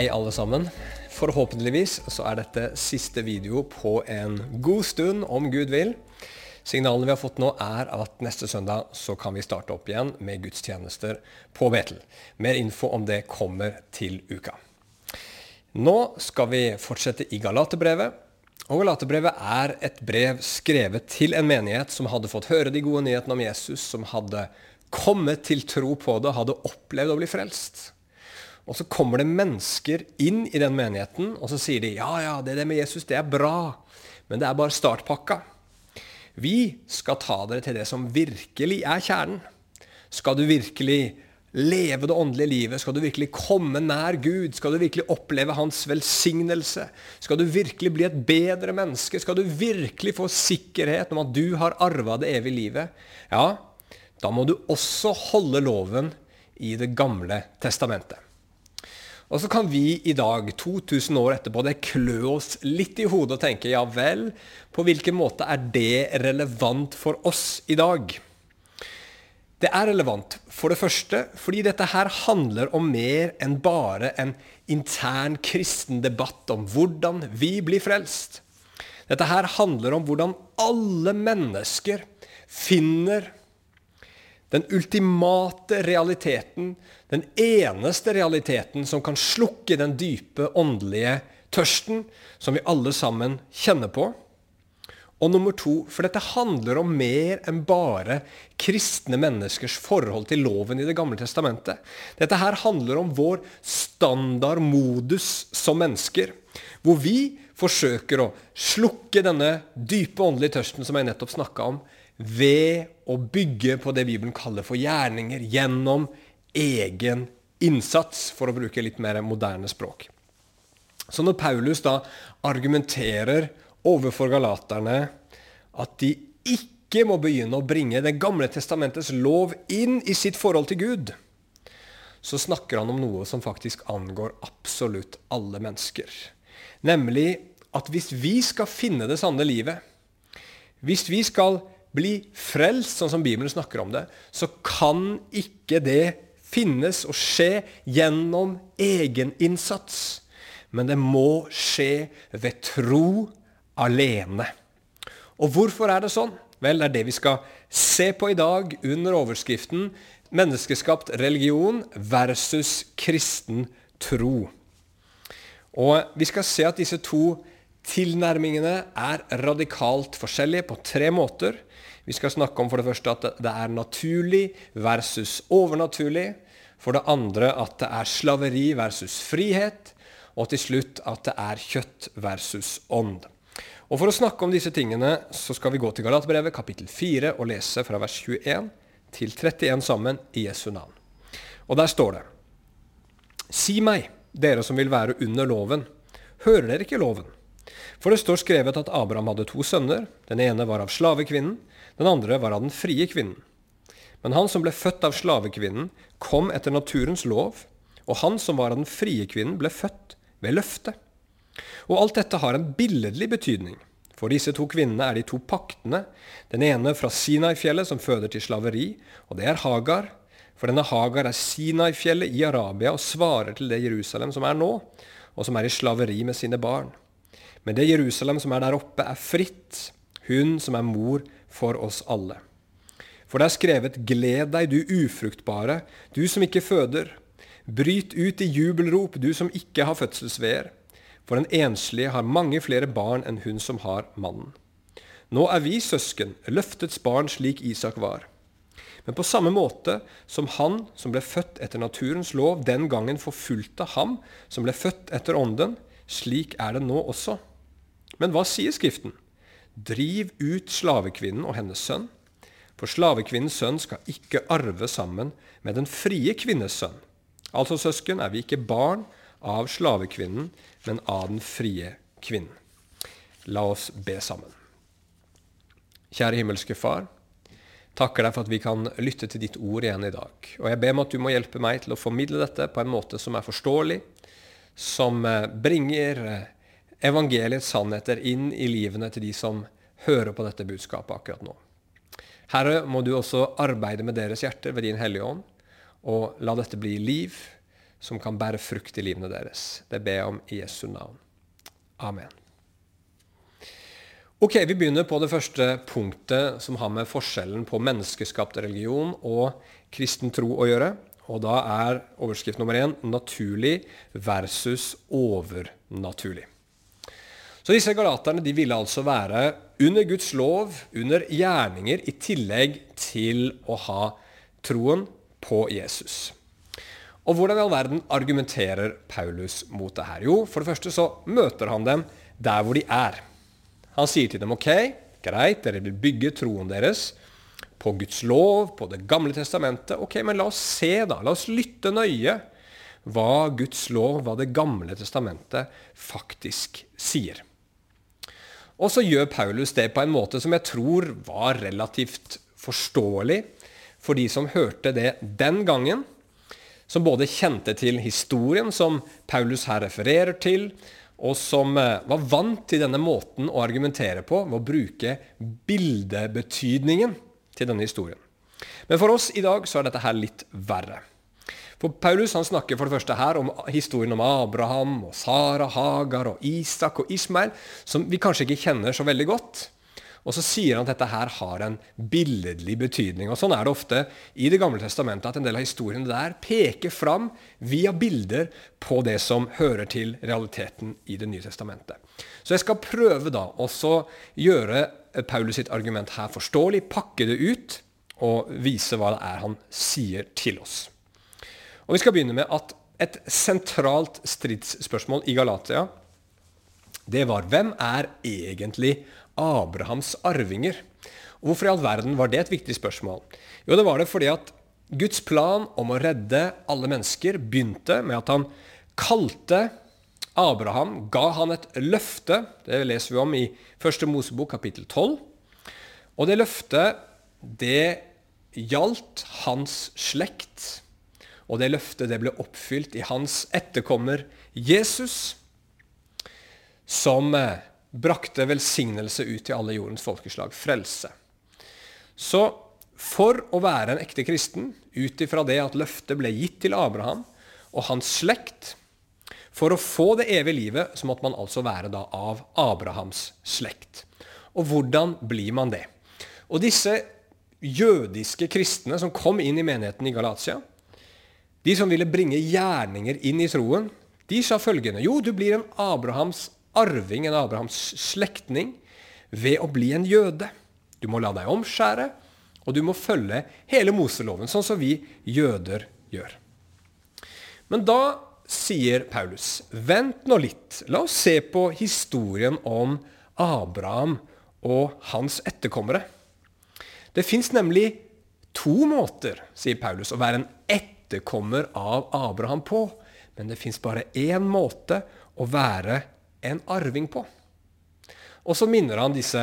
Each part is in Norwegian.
Hei, alle sammen. Forhåpentligvis så er dette siste video på en god stund, om Gud vil. Signalene vi har fått nå, er at neste søndag så kan vi starte opp igjen med gudstjenester på Betel. Mer info om det kommer til uka. Nå skal vi fortsette i Galaterbrevet. Og Galaterbrevet er et brev skrevet til en menighet som hadde fått høre de gode nyhetene om Jesus, som hadde kommet til tro på det, hadde opplevd å bli frelst. Og så kommer det mennesker inn i den menigheten, og så sier de ja, ja, det, det med Jesus det er bra, men det er bare startpakka. Vi skal ta dere til det som virkelig er kjernen. Skal du virkelig leve det åndelige livet, skal du virkelig komme nær Gud, skal du virkelig oppleve Hans velsignelse, skal du virkelig bli et bedre menneske, skal du virkelig få sikkerhet om at du har arva det evige livet, ja, da må du også holde loven i Det gamle testamentet. Og så kan vi i dag, 2000 år etterpå, det klø oss litt i hodet og tenke ja vel, på hvilken måte er det relevant for oss i dag? Det er relevant for det første fordi dette her handler om mer enn bare en intern kristen debatt om hvordan vi blir frelst. Dette her handler om hvordan alle mennesker finner den ultimate realiteten, den eneste realiteten som kan slukke den dype åndelige tørsten som vi alle sammen kjenner på. Og nummer to, for dette handler om mer enn bare kristne menneskers forhold til loven i Det gamle testamentet. Dette her handler om vår standardmodus som mennesker. Hvor vi forsøker å slukke denne dype åndelige tørsten som jeg nettopp snakka om, ved å bygge på det Bibelen kaller for gjerninger gjennom egen innsats, for å bruke litt mer moderne språk. Så når Paulus da argumenterer overfor galaterne at de ikke må begynne å bringe Det gamle testamentets lov inn i sitt forhold til Gud, så snakker han om noe som faktisk angår absolutt alle mennesker. Nemlig at hvis vi skal finne det sanne livet, hvis vi skal bli frelst, sånn som Bibelen snakker om det, så kan ikke det finnes og skje gjennom egeninnsats. Men det må skje ved tro alene. Og hvorfor er det sånn? Vel, det er det vi skal se på i dag under overskriften 'Menneskeskapt religion versus kristen tro'. Og Vi skal se at disse to tilnærmingene er radikalt forskjellige på tre måter. Vi skal snakke om for det første at det er naturlig versus overnaturlig. For det andre at det er slaveri versus frihet. Og til slutt at det er kjøtt versus ånd. Og For å snakke om disse tingene så skal vi gå til Galatbrevet kapittel 4 og lese fra vers 21 til 31 sammen i Jesu navn. Og der står det Si meg, dere som vil være under loven, hører dere ikke loven? For det står skrevet at Abraham hadde to sønner. Den ene var av slavekvinnen, den andre var av den frie kvinnen. Men han som ble født av slavekvinnen, kom etter naturens lov, og han som var av den frie kvinnen, ble født ved løftet. Og alt dette har en billedlig betydning. For disse to kvinnene er de to paktene, den ene fra Sinai-fjellet, som føder til slaveri, og det er Hagar. For denne Hagar er Sinai-fjellet i Arabia og svarer til det Jerusalem som er nå, og som er i slaveri med sine barn. Men det Jerusalem som er der oppe, er fritt, hun som er mor for oss alle. For det er skrevet:" Gled deg, du ufruktbare, du som ikke føder. Bryt ut i jubelrop, du som ikke har fødselsveer. For den enslige har mange flere barn enn hun som har mannen. Nå er vi søsken, løftets barn slik Isak var. Men på samme måte som han som ble født etter naturens lov, den gangen forfulgte ham som ble født etter ånden, slik er det nå også. Men hva sier Skriften? Driv ut slavekvinnen og hennes sønn, for slavekvinnens sønn skal ikke arve sammen med den frie kvinnes sønn. Altså, søsken, er vi ikke barn av slavekvinnen, men av den frie kvinnen. La oss be sammen. Kjære himmelske Far. Takker deg for at vi kan lytte til ditt ord igjen i dag. Og jeg ber om at du må hjelpe meg til å formidle dette på en måte som er forståelig, som eh, bringer eh, evangeliets sannheter inn i livene til de som hører på dette budskapet akkurat nå. Herre, må du også arbeide med deres hjerter ved din Hellige Ånd, og la dette bli liv som kan bære frukt i livene deres. Det ber jeg om i Jesu navn. Amen. Ok, Vi begynner på det første punktet som har med forskjellen på menneskeskapt religion og kristen tro å gjøre. Og da er overskrift nummer én naturlig versus overnaturlig. Så disse galaterne de ville altså være under Guds lov, under gjerninger, i tillegg til å ha troen på Jesus. Og hvordan i all verden argumenterer Paulus mot det her? Jo, for det første så møter han dem der hvor de er. Han sier til dem ok, greit, dere vil bygge troen deres på Guds lov, på Det gamle testamentet. Ok, men la oss se, da. La oss lytte nøye hva Guds lov, hva Det gamle testamentet faktisk sier. Og så gjør Paulus det på en måte som jeg tror var relativt forståelig for de som hørte det den gangen, som både kjente til historien som Paulus her refererer til, og som eh, var vant til denne måten å argumentere på ved å bruke bildebetydningen til denne historien. Men for oss i dag så er dette her litt verre. For Paulus han snakker for det første her om historien om Abraham, og Sara, Hagar, og Isak og Ismael, som vi kanskje ikke kjenner så veldig godt. Og så sier han at dette her har en billedlig betydning. Og Sånn er det ofte i Det gamle testamentet, at en del av historiene der peker fram via bilder på det som hører til realiteten i Det nye testamentet. Så jeg skal prøve da også gjøre Paulus sitt argument her forståelig, pakke det ut og vise hva det er han sier til oss. Og Vi skal begynne med at et sentralt stridsspørsmål i Galatia det var hvem er egentlig Abrahams arvinger. Og Hvorfor i all verden var det et viktig spørsmål? Jo, det var det fordi at Guds plan om å redde alle mennesker begynte med at han kalte Abraham, ga han et løfte. Det leser vi om i 1. Mosebok kapittel 12. Og det løftet, det gjaldt hans slekt. Og det løftet det ble oppfylt i hans etterkommer Jesus, som eh, brakte velsignelse ut til alle jordens folkeslag, frelse. Så for å være en ekte kristen, ut ifra det at løftet ble gitt til Abraham og hans slekt, for å få det evige livet, så måtte man altså være da av Abrahams slekt. Og hvordan blir man det? Og disse jødiske kristne som kom inn i menigheten i Galatia, de som ville bringe gjerninger inn i troen, de sa følgende Jo, du blir en Abrahams arving, en Abrahams slektning, ved å bli en jøde. Du må la deg omskjære, og du må følge hele Moseloven, sånn som vi jøder gjør. Men da sier Paulus, vent nå litt, la oss se på historien om Abraham og hans etterkommere. Det fins nemlig to måter, sier Paulus, å være en etterkommer av Abraham på. Men det fins bare én måte å være en arving på. Og så minner han disse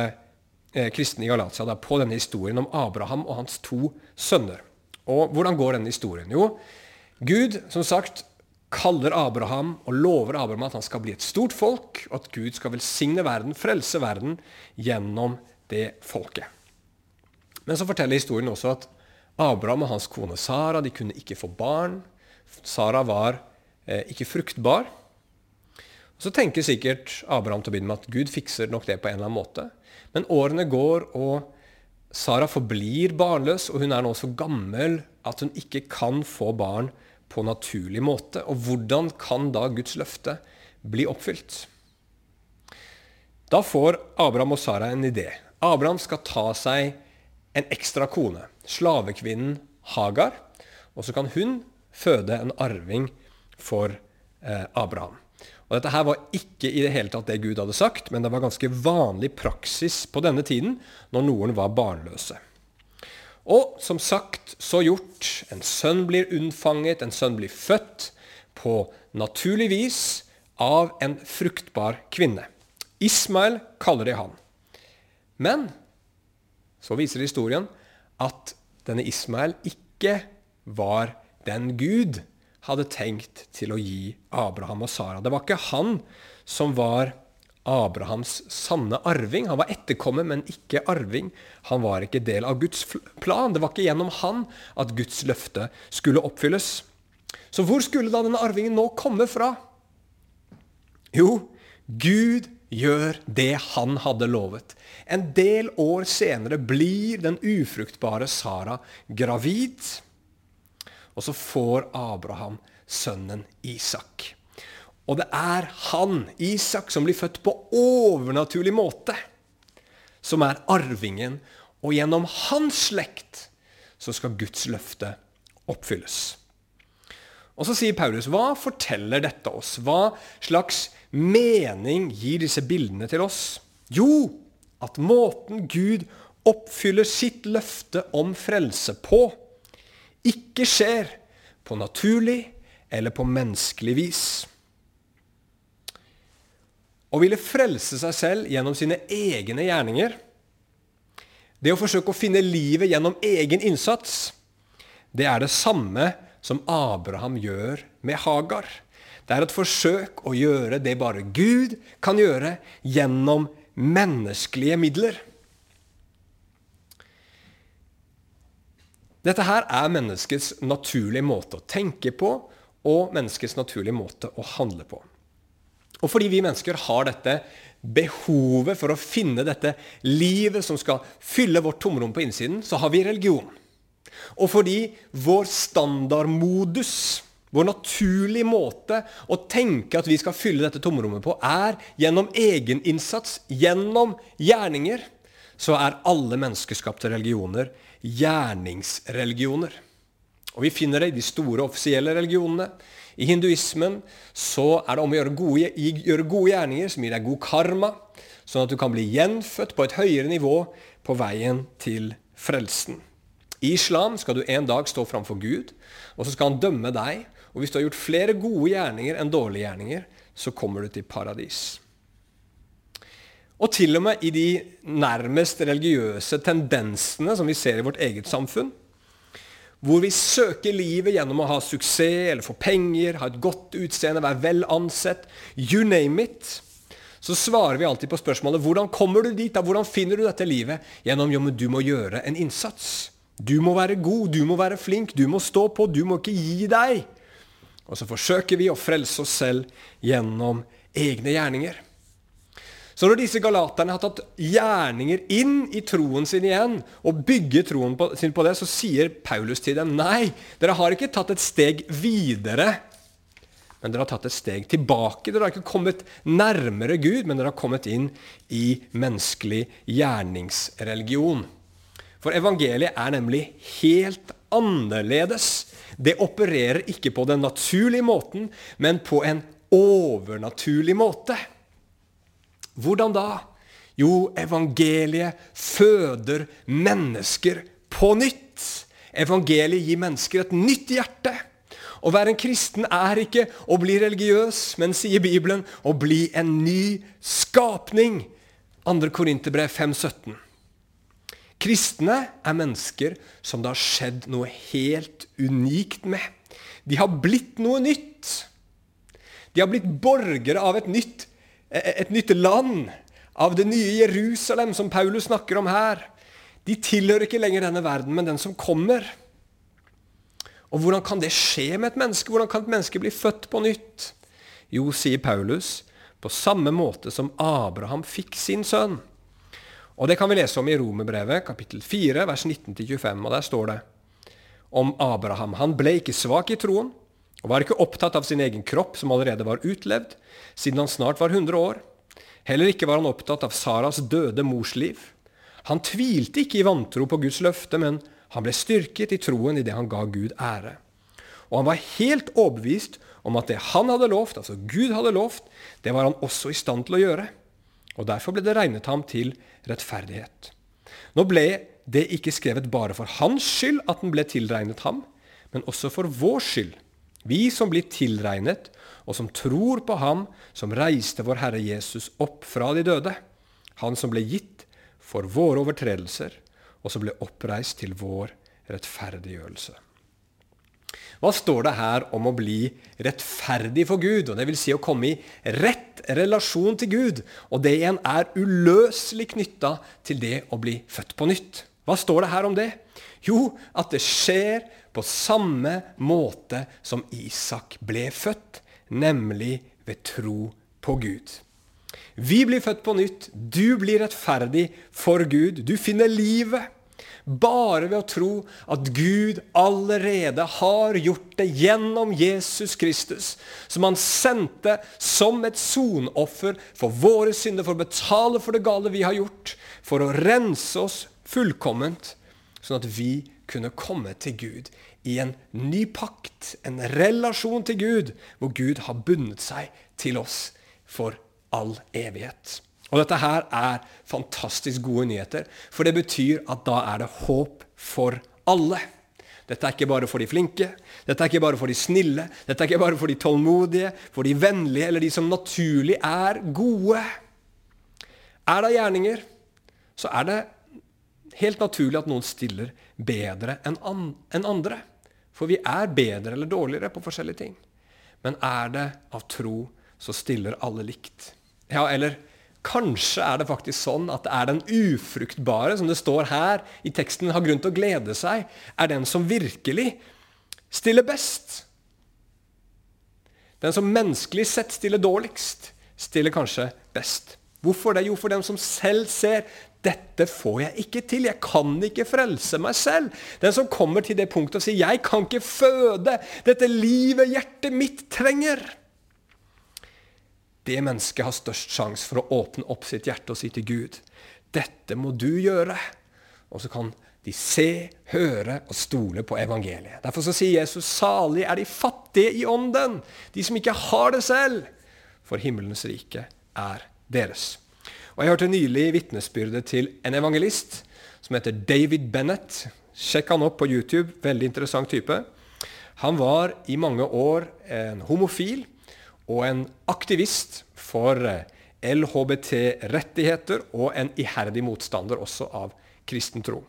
eh, kristne i Galatia da, på denne historien om Abraham og hans to sønner. Og hvordan går denne historien? Jo, Gud som sagt kaller Abraham og lover Abraham at han skal bli et stort folk, og at Gud skal velsigne verden, frelse verden, gjennom det folket. Men så forteller historien også at Abraham og hans kone Sara de kunne ikke få barn. Sara var eh, ikke fruktbar. Så tenker sikkert Abraham til å begynne med at Gud fikser nok det på en eller annen måte. Men årene går, og Sara forblir barnløs, og hun er nå så gammel at hun ikke kan få barn på naturlig måte. Og hvordan kan da Guds løfte bli oppfylt? Da får Abraham og Sara en idé. Abraham skal ta seg en ekstra kone, slavekvinnen Hagar, og så kan hun føde en arving for eh, Abraham. Og Dette her var ikke i det hele tatt det Gud hadde sagt, men det var ganske vanlig praksis på denne tiden når noen var barnløse. Og som sagt, så gjort. En sønn blir unnfanget, en sønn blir født på naturlig vis av en fruktbar kvinne. Ismael kaller de han. Men så viser historien at denne Ismael ikke var den Gud hadde tenkt til å gi Abraham og Sara. Det var ikke han som var Abrahams sanne arving. Han var etterkommer, men ikke arving. Han var ikke del av Guds plan. Det var ikke gjennom han at Guds løfte skulle oppfylles. Så hvor skulle da denne arvingen nå komme fra? Jo, Gud gjør det han hadde lovet. En del år senere blir den ufruktbare Sara gravid. Og så får Abraham sønnen Isak. Og det er han, Isak, som blir født på overnaturlig måte, som er arvingen. Og gjennom hans slekt så skal Guds løfte oppfylles. Og så sier Paulus, hva forteller dette oss? Hva slags mening gir disse bildene til oss? Jo, at måten Gud oppfyller sitt løfte om frelse på, ikke skjer på naturlig eller på menneskelig vis. Å ville frelse seg selv gjennom sine egne gjerninger, det å forsøke å finne livet gjennom egen innsats, det er det samme som Abraham gjør med Hagar. Det er et forsøk å gjøre det bare Gud kan gjøre gjennom menneskelige midler. Dette her er menneskets naturlige måte å tenke på og menneskets naturlige måte å handle på. Og fordi vi mennesker har dette behovet for å finne dette livet som skal fylle vårt tomrom på innsiden, så har vi religion. Og fordi vår standardmodus, vår naturlige måte å tenke at vi skal fylle dette tomrommet på, er gjennom egeninnsats, gjennom gjerninger, så er alle menneskeskapte religioner gjerningsreligioner. Og Vi finner det i de store offisielle religionene. I hinduismen så er det om å gjøre gode, gjøre gode gjerninger som gir deg god karma, sånn at du kan bli gjenfødt på et høyere nivå på veien til frelsen. I islam skal du en dag stå framfor Gud, og så skal han dømme deg. Og hvis du har gjort flere gode gjerninger enn dårlige gjerninger, så kommer du til paradis. Og til og med i de nærmest religiøse tendensene som vi ser i vårt eget samfunn, hvor vi søker livet gjennom å ha suksess eller få penger, ha et godt utseende, være vel ansett, you name it, så svarer vi alltid på spørsmålet hvordan kommer du dit? da? Hvordan finner du dette livet? Gjennom jo, men du må gjøre en innsats. Du må være god, du må være flink, du må stå på, du må ikke gi deg. Og så forsøker vi å frelse oss selv gjennom egne gjerninger. Så når disse galaterne har tatt gjerninger inn i troen sin igjen, og bygger troen på, sin på det, så sier Paulus til dem nei, dere har ikke tatt et steg videre, men dere har tatt et steg tilbake. Dere har ikke kommet nærmere Gud, men dere har kommet inn i menneskelig gjerningsreligion. For evangeliet er nemlig helt annerledes. Det opererer ikke på den naturlige måten, men på en overnaturlig måte. Hvordan da? Jo, evangeliet føder mennesker på nytt. Evangeliet gir mennesker et nytt hjerte. Å være en kristen er ikke å bli religiøs, men sier Bibelen, å bli en ny skapning. 2. Korinterbrev 5,17. Kristne er mennesker som det har skjedd noe helt unikt med. De har blitt noe nytt. De har blitt borgere av et nytt, et nytt land, av det nye Jerusalem, som Paulus snakker om her. De tilhører ikke lenger denne verden, men den som kommer. Og Hvordan kan det skje med et menneske? Hvordan kan et menneske bli født på nytt? Jo, sier Paulus, på samme måte som Abraham fikk sin sønn. Og Det kan vi lese om i Romerbrevet, kapittel 4, vers 19-25. og Der står det om Abraham. Han ble ikke svak i troen og var ikke opptatt av sin egen kropp, som allerede var utlevd, siden han snart var 100 år. Heller ikke var han opptatt av Saras døde mors liv. Han tvilte ikke i vantro på Guds løfte, men han ble styrket i troen idet han ga Gud ære. Og han var helt overbevist om at det han hadde lovt, altså Gud hadde lovt, det var han også i stand til å gjøre og Derfor ble det regnet ham til rettferdighet. Nå ble det ikke skrevet bare for hans skyld at den ble tilregnet ham, men også for vår skyld, vi som blir tilregnet, og som tror på ham som reiste vår Herre Jesus opp fra de døde, han som ble gitt for våre overtredelser, og som ble oppreist til vår rettferdiggjørelse. Hva står det her om å bli rettferdig for Gud? og det vil Si å komme i rett relasjon til Gud. Og det igjen er uløselig knytta til det å bli født på nytt. Hva står det her om det? Jo, at det skjer på samme måte som Isak ble født, nemlig ved tro på Gud. Vi blir født på nytt. Du blir rettferdig for Gud. Du finner livet bare ved å tro at Gud allerede har gjort det gjennom Jesus Kristus, som han sendte som et sonoffer for våre synder, for å betale for det gale vi har gjort, for å rense oss fullkomment, sånn at vi kunne komme til Gud i en ny pakt, en relasjon til Gud, hvor Gud har bundet seg til oss for all evighet. Og dette her er fantastisk gode nyheter, for det betyr at da er det håp for alle. Dette er ikke bare for de flinke, dette er ikke bare for de snille, dette er ikke bare for de tålmodige, for de vennlige eller de som naturlig er gode. Er det gjerninger, så er det helt naturlig at noen stiller bedre enn andre. For vi er bedre eller dårligere på forskjellige ting. Men er det av tro, så stiller alle likt. Ja, eller Kanskje er det faktisk sånn at det er den ufruktbare, som det står her i teksten, har grunn til å glede seg, er den som virkelig stiller best. Den som menneskelig sett stiller dårligst, stiller kanskje best. Hvorfor det? Jo, for den som selv ser dette får jeg ikke til. Jeg kan ikke frelse meg selv. Den som kommer til det punktet og sier 'Jeg kan ikke føde dette livet hjertet mitt trenger' det mennesket har størst sjanse for å åpne opp sitt hjerte og si til Gud dette må du gjøre. Og så kan de se, høre og stole på evangeliet. Derfor så sier Jesus salig er de fattige i ånden, de som ikke har det selv. For himmelens rike er deres. Og Jeg hørte nylig vitnesbyrdet til en evangelist som heter David Bennett. Sjekk han opp på YouTube. Veldig interessant type. Han var i mange år en homofil og en aktivist for eh, LHBT-rettigheter og en iherdig motstander også av kristen tro.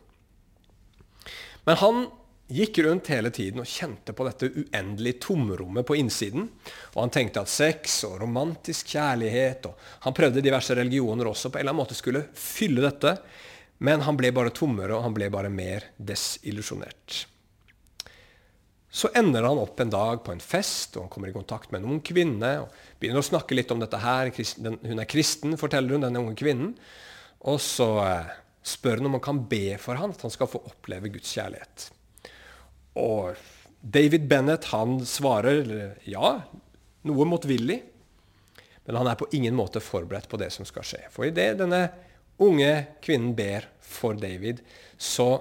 Men han gikk rundt hele tiden og kjente på dette uendelige tomrommet på innsiden. Og han tenkte at sex og romantisk kjærlighet og Han prøvde diverse religioner også på en eller annen måte skulle fylle dette. Men han ble bare tommere, og han ble bare mer desillusjonert. Så ender han opp en dag på en fest, og han kommer i kontakt med en ung kvinne. og Begynner å snakke litt om dette her. Hun er kristen, forteller hun, denne unge kvinnen. Og så eh, spør hun om han kan be for han, at han skal få oppleve Guds kjærlighet. Og David Bennett han svarer ja, noe motvillig. Men han er på ingen måte forberedt på det som skal skje. For idet denne unge kvinnen ber for David, så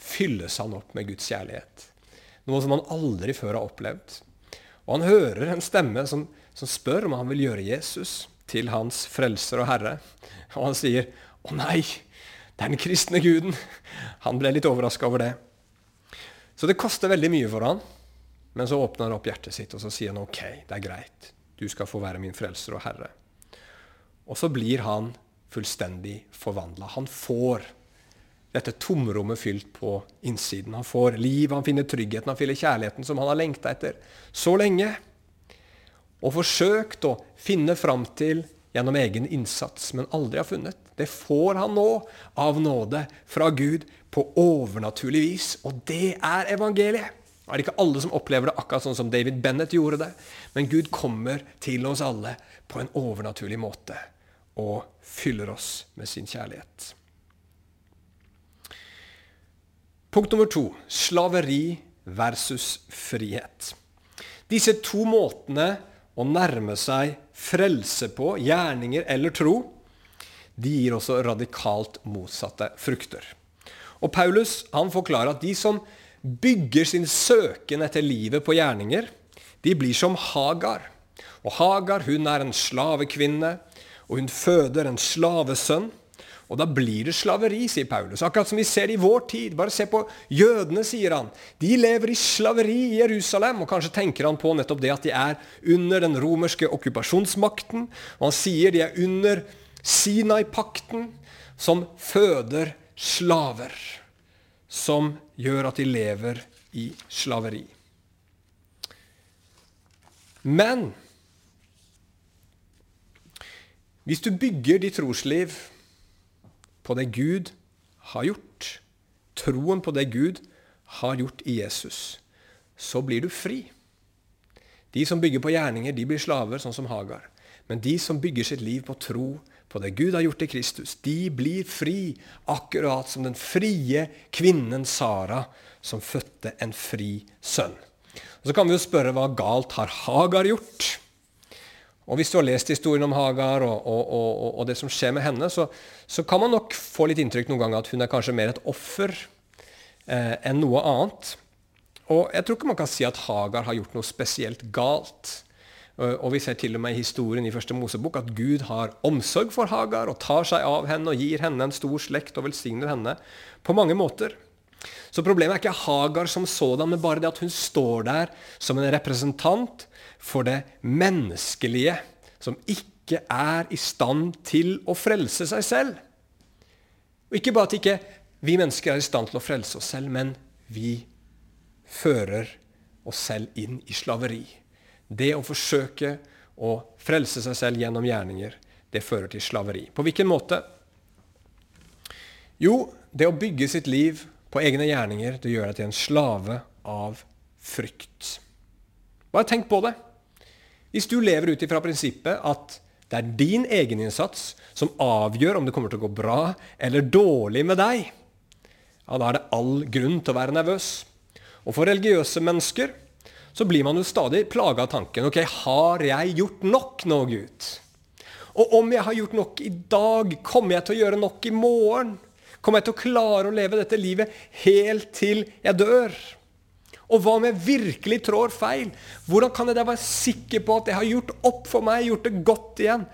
fylles han opp med Guds kjærlighet. Noe som han aldri før har opplevd. Og han hører en stemme som, som spør om han vil gjøre Jesus til hans frelser og herre. Og han sier, 'Å nei, den kristne guden'. Han ble litt overraska over det. Så det koster veldig mye for han. Men så åpner han opp hjertet sitt og så sier han, 'OK, det er greit. Du skal få være min frelser og herre'. Og så blir han fullstendig forvandla. Han får dette tomrommet fylt på innsiden. Han får liv, han finner tryggheten, han finner kjærligheten som han har lengta etter så lenge. Og forsøkt å finne fram til gjennom egen innsats, men aldri har funnet. Det får han nå av nåde fra Gud på overnaturlig vis. Og det er evangeliet. Det er ikke alle som opplever det akkurat sånn som David Bennett gjorde det, men Gud kommer til oss alle på en overnaturlig måte og fyller oss med sin kjærlighet. Punkt nummer to slaveri versus frihet. Disse to måtene å nærme seg frelse på, gjerninger eller tro, de gir også radikalt motsatte frukter. Og Paulus han forklarer at de som bygger sin søken etter livet på gjerninger, de blir som Hagar. Og Hagar hun er en slavekvinne, og hun føder en slavesønn. Og da blir det slaveri, sier Paulus. Akkurat som vi ser i vår tid. Bare se på jødene, sier han. De lever i slaveri i Jerusalem. Og kanskje tenker han på nettopp det at de er under den romerske okkupasjonsmakten. Og han sier de er under Sinai-pakten, som føder slaver. Som gjør at de lever i slaveri. Men hvis du bygger ditt trosliv på det Gud har gjort, troen på det Gud har gjort i Jesus, så blir du fri. De som bygger på gjerninger, de blir slaver, sånn som Hagar. Men de som bygger sitt liv på tro på det Gud har gjort i Kristus, de blir fri, akkurat som den frie kvinnen Sara, som fødte en fri sønn. Og Så kan vi jo spørre hva galt har Hagar gjort? Og Hvis du har lest historien om Hagar og, og, og, og det som skjer med henne, så, så, kan man nok få litt inntrykk noen ganger at hun er kanskje mer et offer eh, enn noe annet. Og jeg tror ikke man kan si at Hagar har gjort noe spesielt galt. Og vi ser til og med i historien i første Mosebok at Gud har omsorg for Hagar og tar seg av henne og gir henne en stor slekt og velsigner henne på mange måter. Så problemet er ikke Hagar som sådan, men bare det at hun står der som en representant for det menneskelige, som ikke er i stand til å frelse seg selv. Og ikke bare at ikke vi mennesker er i stand til å frelse oss selv, men vi fører oss selv inn i slaveri. Det å forsøke å frelse seg selv gjennom gjerninger, det fører til slaveri. På hvilken måte? Jo, det å bygge sitt liv på egne gjerninger, det gjør deg til en slave av frykt. Bare tenk på det. Hvis du lever ut ifra prinsippet at det er din egeninnsats som avgjør om det kommer til å gå bra eller dårlig med deg, ja, da er det all grunn til å være nervøs. Og for religiøse mennesker så blir man jo stadig plaga av tanken ok, har jeg gjort nok nå, Gud? Og om jeg har gjort nok i dag, kommer jeg til å gjøre nok i morgen? Kommer jeg til å klare å leve dette livet helt til jeg dør? Og hva om jeg virkelig trår feil? Hvordan kan jeg da være sikker på at jeg har gjort opp for meg, gjort det godt igjen,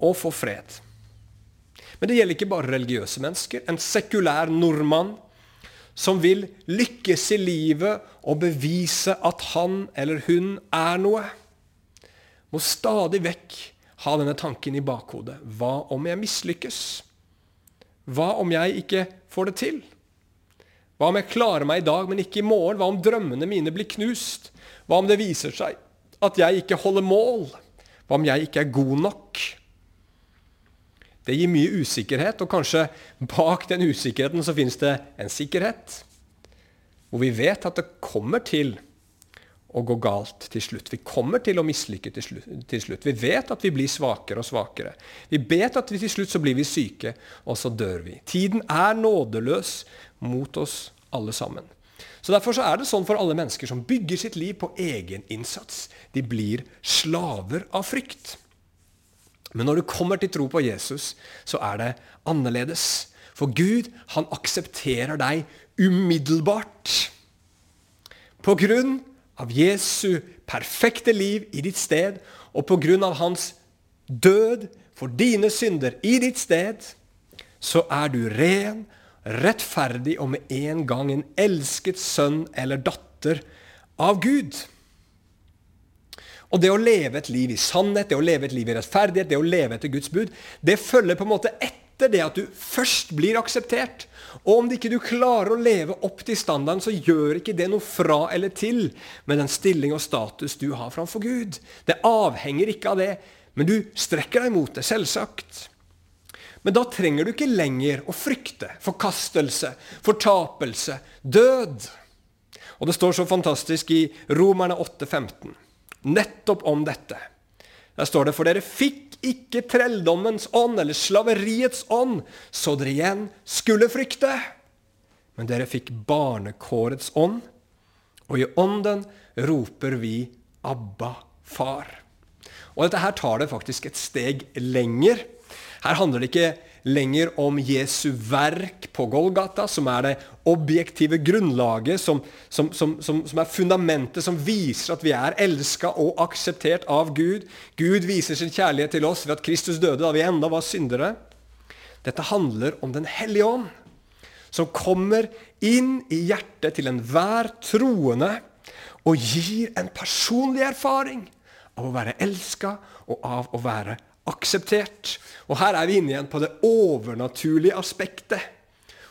og få fred? Men det gjelder ikke bare religiøse mennesker. En sekulær nordmann som vil lykkes i livet og bevise at han eller hun er noe, må stadig vekk ha denne tanken i bakhodet. Hva om jeg mislykkes? Hva om jeg ikke får det til? Hva om jeg klarer meg i dag, men ikke i morgen? Hva om drømmene mine blir knust? Hva om det viser seg at jeg ikke holder mål? Hva om jeg ikke er god nok? Det gir mye usikkerhet, og kanskje bak den usikkerheten så finnes det en sikkerhet. Hvor vi vet at det kommer til å gå galt til slutt. Vi kommer til å mislykke til slutt. Vi vet at vi blir svakere og svakere. Vi vet at vi til slutt så blir vi syke, og så dør vi. Tiden er nådeløs mot oss alle sammen. Så Derfor så er det sånn for alle mennesker som bygger sitt liv på egen innsats. De blir slaver av frykt. Men når du kommer til tro på Jesus, så er det annerledes. For Gud, han aksepterer deg umiddelbart. På grunn av Jesu perfekte liv i ditt sted, og på grunn av hans død for dine synder i ditt sted, så er du ren, rettferdig og med en gang en elsket sønn eller datter av Gud. Og det å leve et liv i sannhet, det å leve et liv i rettferdighet, det å leve etter Guds bud, det følger på en måte etter det at du først blir akseptert. Og om ikke du klarer å leve opp til standarden, så gjør ikke det noe fra eller til med den stilling og status du har framfor Gud. Det avhenger ikke av det, men du strekker deg mot det, selvsagt. Men da trenger du ikke lenger å frykte forkastelse, fortapelse, død. Og det står så fantastisk i Romerne 8, 15 nettopp om dette. Der står det for dere fikk ikke trelldommens ånd eller slaveriets ånd, så dere igjen skulle frykte. Men dere fikk barnekårets ånd, og i ånden roper vi Abba, far. Og dette her tar det faktisk et steg lenger. Her handler det ikke lenger om Jesu verk på Golgata, som er det objektive grunnlaget, som, som, som, som er fundamentet som viser at vi er elska og akseptert av Gud. Gud viser sin kjærlighet til oss ved at Kristus døde da vi enda var syndere. Dette handler om Den hellige ånd, som kommer inn i hjertet til enhver troende og gir en personlig erfaring av å være elska og av å være akseptert. Og her er vi inne igjen på det overnaturlige aspektet.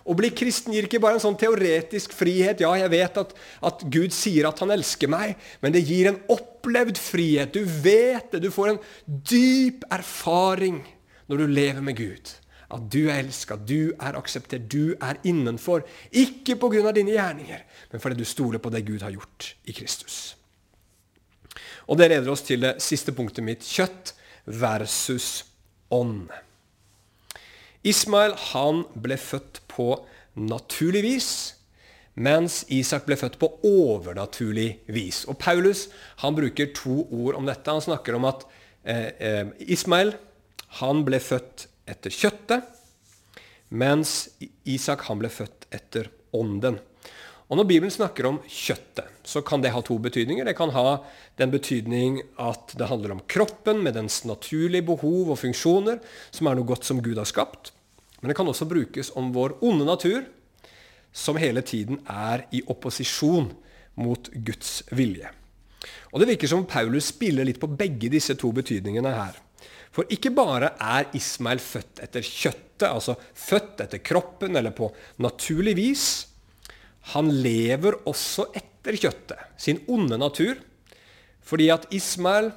Å bli kristen gir ikke bare en sånn teoretisk frihet. Ja, jeg vet at, at, Gud sier at han elsker meg, men det gir en opplevd frihet. Du vet det. Du får en dyp erfaring når du lever med Gud. at du er elska, du er akseptert, du er innenfor. Ikke pga. dine gjerninger, men fordi du stoler på det Gud har gjort i Kristus. Og Det leder oss til det siste punktet mitt kjøtt versus ånd. Ismael han ble født på naturlig vis, mens Isak ble født på overnaturlig vis. Og Paulus han bruker to ord om dette. Han snakker om at eh, eh Ismael han ble født etter kjøttet, mens Isak han ble født etter ånden. Og Når Bibelen snakker om kjøttet, så kan det ha to betydninger. Det kan ha den betydning at det handler om kroppen med dens naturlige behov og funksjoner, som er noe godt som Gud har skapt. Men det kan også brukes om vår onde natur, som hele tiden er i opposisjon mot Guds vilje. Og Det virker som Paulus spiller litt på begge disse to betydningene her. For ikke bare er Ismael født etter kjøttet, altså født etter kroppen eller på naturlig vis. Han lever også etter kjøttet, sin onde natur. Fordi at Ismael,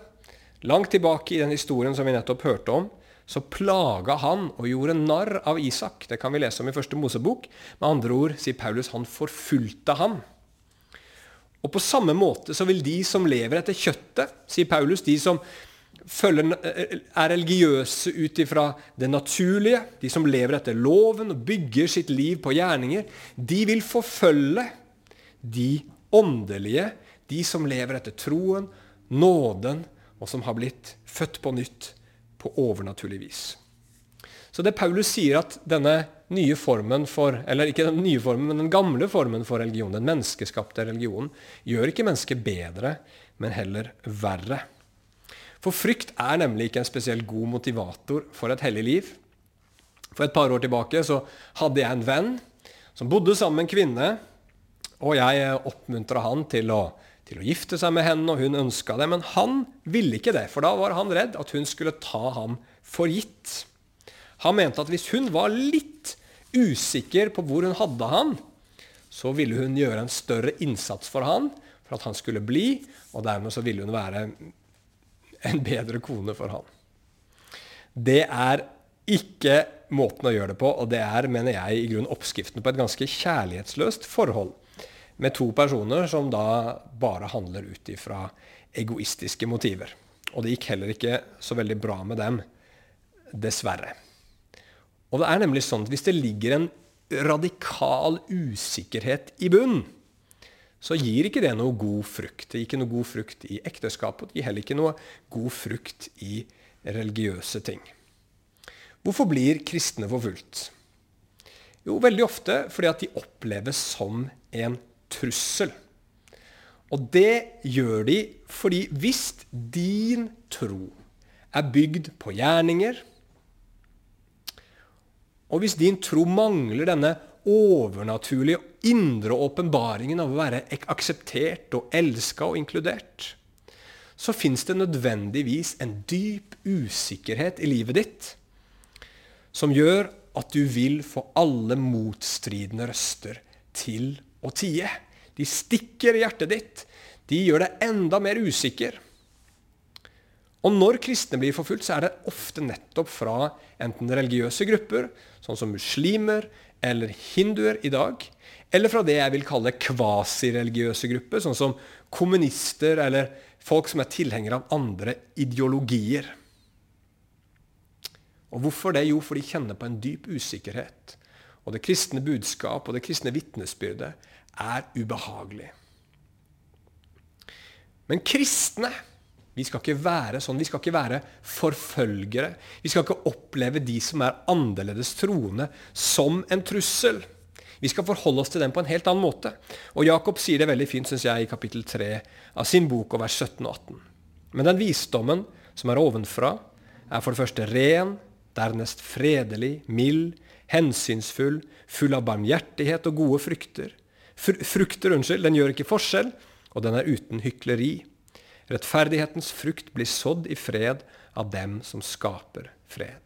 langt tilbake i den historien som vi nettopp hørte om, så plaga han og gjorde narr av Isak. Det kan vi lese om i første Mosebok. Med andre ord sier Paulus han forfulgte ham. Og på samme måte så vil de som lever etter kjøttet, sier Paulus, de som følger, eh, er religiøse ut ifra det naturlige, de som lever etter loven og bygger sitt liv på gjerninger, de vil forfølge de åndelige, de som lever etter troen, nåden, og som har blitt født på nytt på overnaturlig vis. Så det Paulus sier at denne nye formen for Eller ikke den nye formen, men den gamle formen for religion, den menneskeskapte religionen, gjør ikke mennesket bedre, men heller verre. For frykt er nemlig ikke en spesielt god motivator for et hellig liv. For et par år tilbake så hadde jeg en venn som bodde sammen med en kvinne. Og jeg oppmuntra han til å, til å, gifte seg med henne, og hun ønska det. Men han ville ikke det, for da var han redd at hun skulle ta ham for gitt. Han mente at hvis hun var litt usikker på hvor hun hadde han, så ville hun gjøre en større innsats for han, for at han skulle bli, og dermed så ville hun være en bedre kone for han. Det er ikke måten å gjøre det på, og det er, mener jeg, i grunn oppskriften på et ganske kjærlighetsløst forhold med to personer som da bare handler ut ifra egoistiske motiver. Og det gikk heller ikke så veldig bra med dem, dessverre. Og det er nemlig sånn at hvis det ligger en radikal usikkerhet i bunnen, så gir ikke det noe god frukt. Det gir ikke noe god frukt i ekteskapet. og Det gir heller ikke noe god frukt i religiøse ting. Hvorfor blir kristne forfulgt? Jo, veldig ofte fordi at de oppleves som en trussel. Og det gjør de fordi hvis din tro er bygd på gjerninger, og hvis din tro mangler denne overnaturlige indre åpenbaringen av å være akseptert og elska og inkludert, så fins det nødvendigvis en dyp usikkerhet i livet ditt som gjør at du vil få alle motstridende røster til å tie. De stikker i hjertet ditt. De gjør deg enda mer usikker. Og når kristne blir forfulgt, så er det ofte nettopp fra enten religiøse grupper, sånn som muslimer eller hinduer i dag, eller fra det jeg vil kalle kvasireligiøse grupper, sånn som kommunister eller folk som er tilhengere av andre ideologier. Og Hvorfor det? Jo, for de kjenner på en dyp usikkerhet. Og det kristne budskap og det kristne vitnesbyrdet er ubehagelig. Men kristne vi skal ikke være sånn. Vi skal ikke være forfølgere. Vi skal ikke oppleve de som er annerledes troende, som en trussel. Vi skal forholde oss til dem på en helt annen måte. Og Jakob sier det veldig fint synes jeg, i kapittel 3 av sin bok, og vers 17 og 18. Men den visdommen som er ovenfra, er for det første ren, dernest fredelig, mild, hensynsfull, full av barmhjertighet og gode frukter. Fr frukter, unnskyld, den gjør ikke forskjell, og den er uten hykleri. Rettferdighetens frukt blir sådd i fred av dem som skaper fred.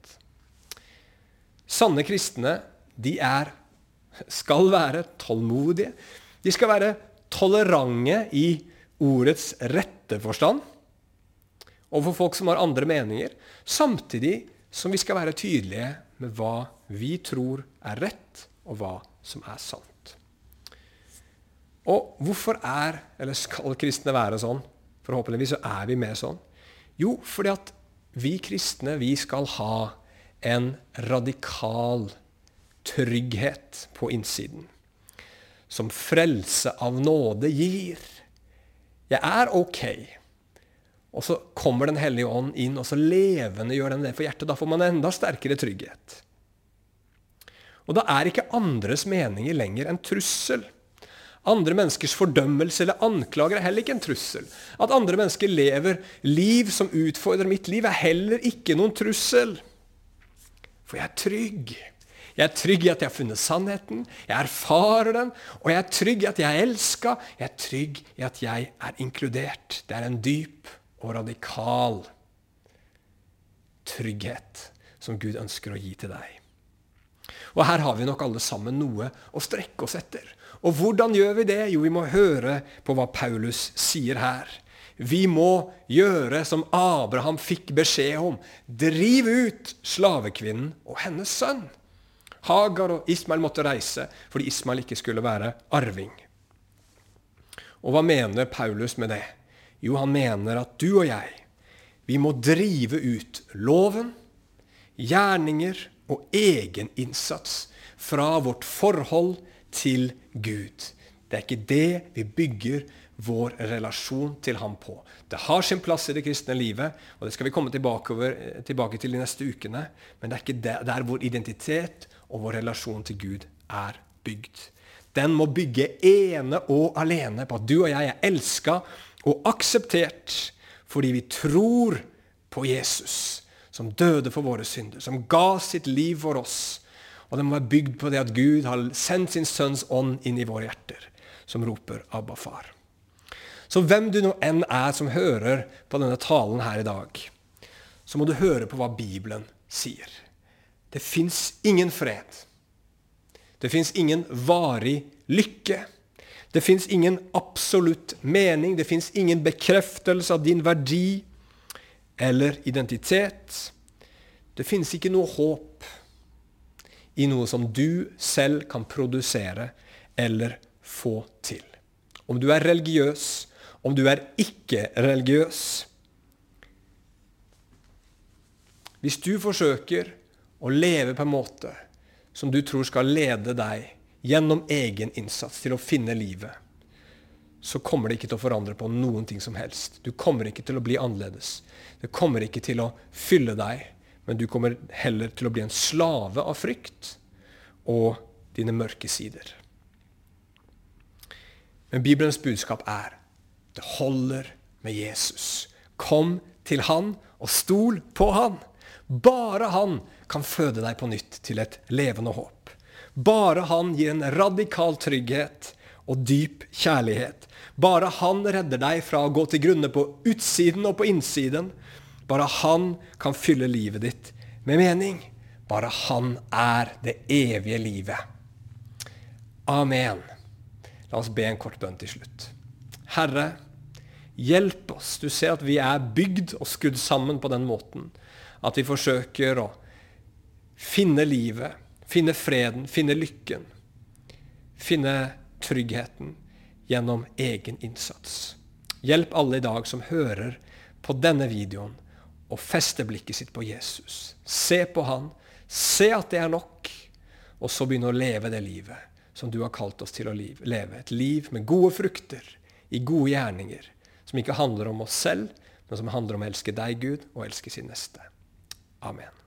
Sanne kristne, de er skal være tålmodige. De skal være tolerante i ordets rette forstand overfor folk som har andre meninger, samtidig som vi skal være tydelige med hva vi tror er rett, og hva som er sant. Og hvorfor er, eller skal kristne være sånn? Forhåpentligvis så er vi med sånn. Jo, fordi at vi kristne, vi skal ha en radikal trygghet på innsiden. Som frelse av nåde gir. Jeg er ok. Og så kommer Den hellige ånd inn, og så levende gjør den det for hjertet. Da får man enda sterkere trygghet. Og da er ikke andres meninger lenger en trussel. Andre menneskers fordømmelse eller anklager er heller ikke en trussel. At andre mennesker lever liv som utfordrer mitt liv, er heller ikke noen trussel. For jeg er trygg. Jeg er trygg i at jeg har funnet sannheten, jeg erfarer den, og jeg er trygg i at jeg er elska. Jeg er trygg i at jeg er inkludert. Det er en dyp og radikal trygghet som Gud ønsker å gi til deg. Og her har vi nok alle sammen noe å strekke oss etter. Og hvordan gjør vi det? Jo, vi må høre på hva Paulus sier her. Vi må gjøre som Abraham fikk beskjed om. Driv ut slavekvinnen og hennes sønn. Hagar og Ismael måtte reise fordi Ismael ikke skulle være arving. Og hva mener Paulus med det? Jo, han mener at du og jeg, vi må drive ut loven, gjerninger og egeninnsats fra vårt forhold til Gud. Det er ikke det vi bygger vår relasjon til ham på. Det har sin plass i det kristne livet, og det skal vi komme tilbake, over, tilbake til de neste ukene. Men det er ikke der, der vår identitet og vår relasjon til Gud er bygd. Den må bygge ene og alene på at du og jeg er elska og akseptert fordi vi tror på Jesus, som døde for våre synder, som ga sitt liv for oss. Og den må være bygd på det at Gud har sendt sin sønns ånd inn i våre hjerter, som roper 'Abba, far'. Så hvem du nå enn er som hører på denne talen her i dag, så må du høre på hva Bibelen sier. Det fins ingen fred. Det fins ingen varig lykke. Det fins ingen absolutt mening. Det fins ingen bekreftelse av din verdi eller identitet. Det fins ikke noe håp i noe som du selv kan produsere eller få til. Om du er religiøs, om du er ikke-religiøs Hvis du forsøker å leve på en måte som du tror skal lede deg gjennom egen innsats til å finne livet, så kommer det ikke til å forandre på noen ting som helst. Du kommer ikke til å bli annerledes. Det kommer ikke til å fylle deg, men du kommer heller til å bli en slave av frykt og dine mørke sider. Men Bibelens budskap er det holder med Jesus. Kom til han og stol på han. Bare han kan føde deg på nytt til et levende håp. Bare han gir en radikal trygghet og dyp kjærlighet. Bare han redder deg fra å gå til grunne på utsiden og på innsiden. Bare han kan fylle livet ditt med mening. Bare han er det evige livet. Amen. La oss be en kort bønn til slutt. Herre, hjelp oss. Du ser at vi er bygd og skudd sammen på den måten at vi forsøker å finne livet Finne freden, finne lykken. Finne tryggheten gjennom egen innsats. Hjelp alle i dag som hører på denne videoen, å feste blikket sitt på Jesus. Se på han, se at det er nok, og så begynne å leve det livet som du har kalt oss til å leve. Et liv med gode frukter, i gode gjerninger, som ikke handler om oss selv, men som handler om å elske deg, Gud, og elske sin neste. Amen.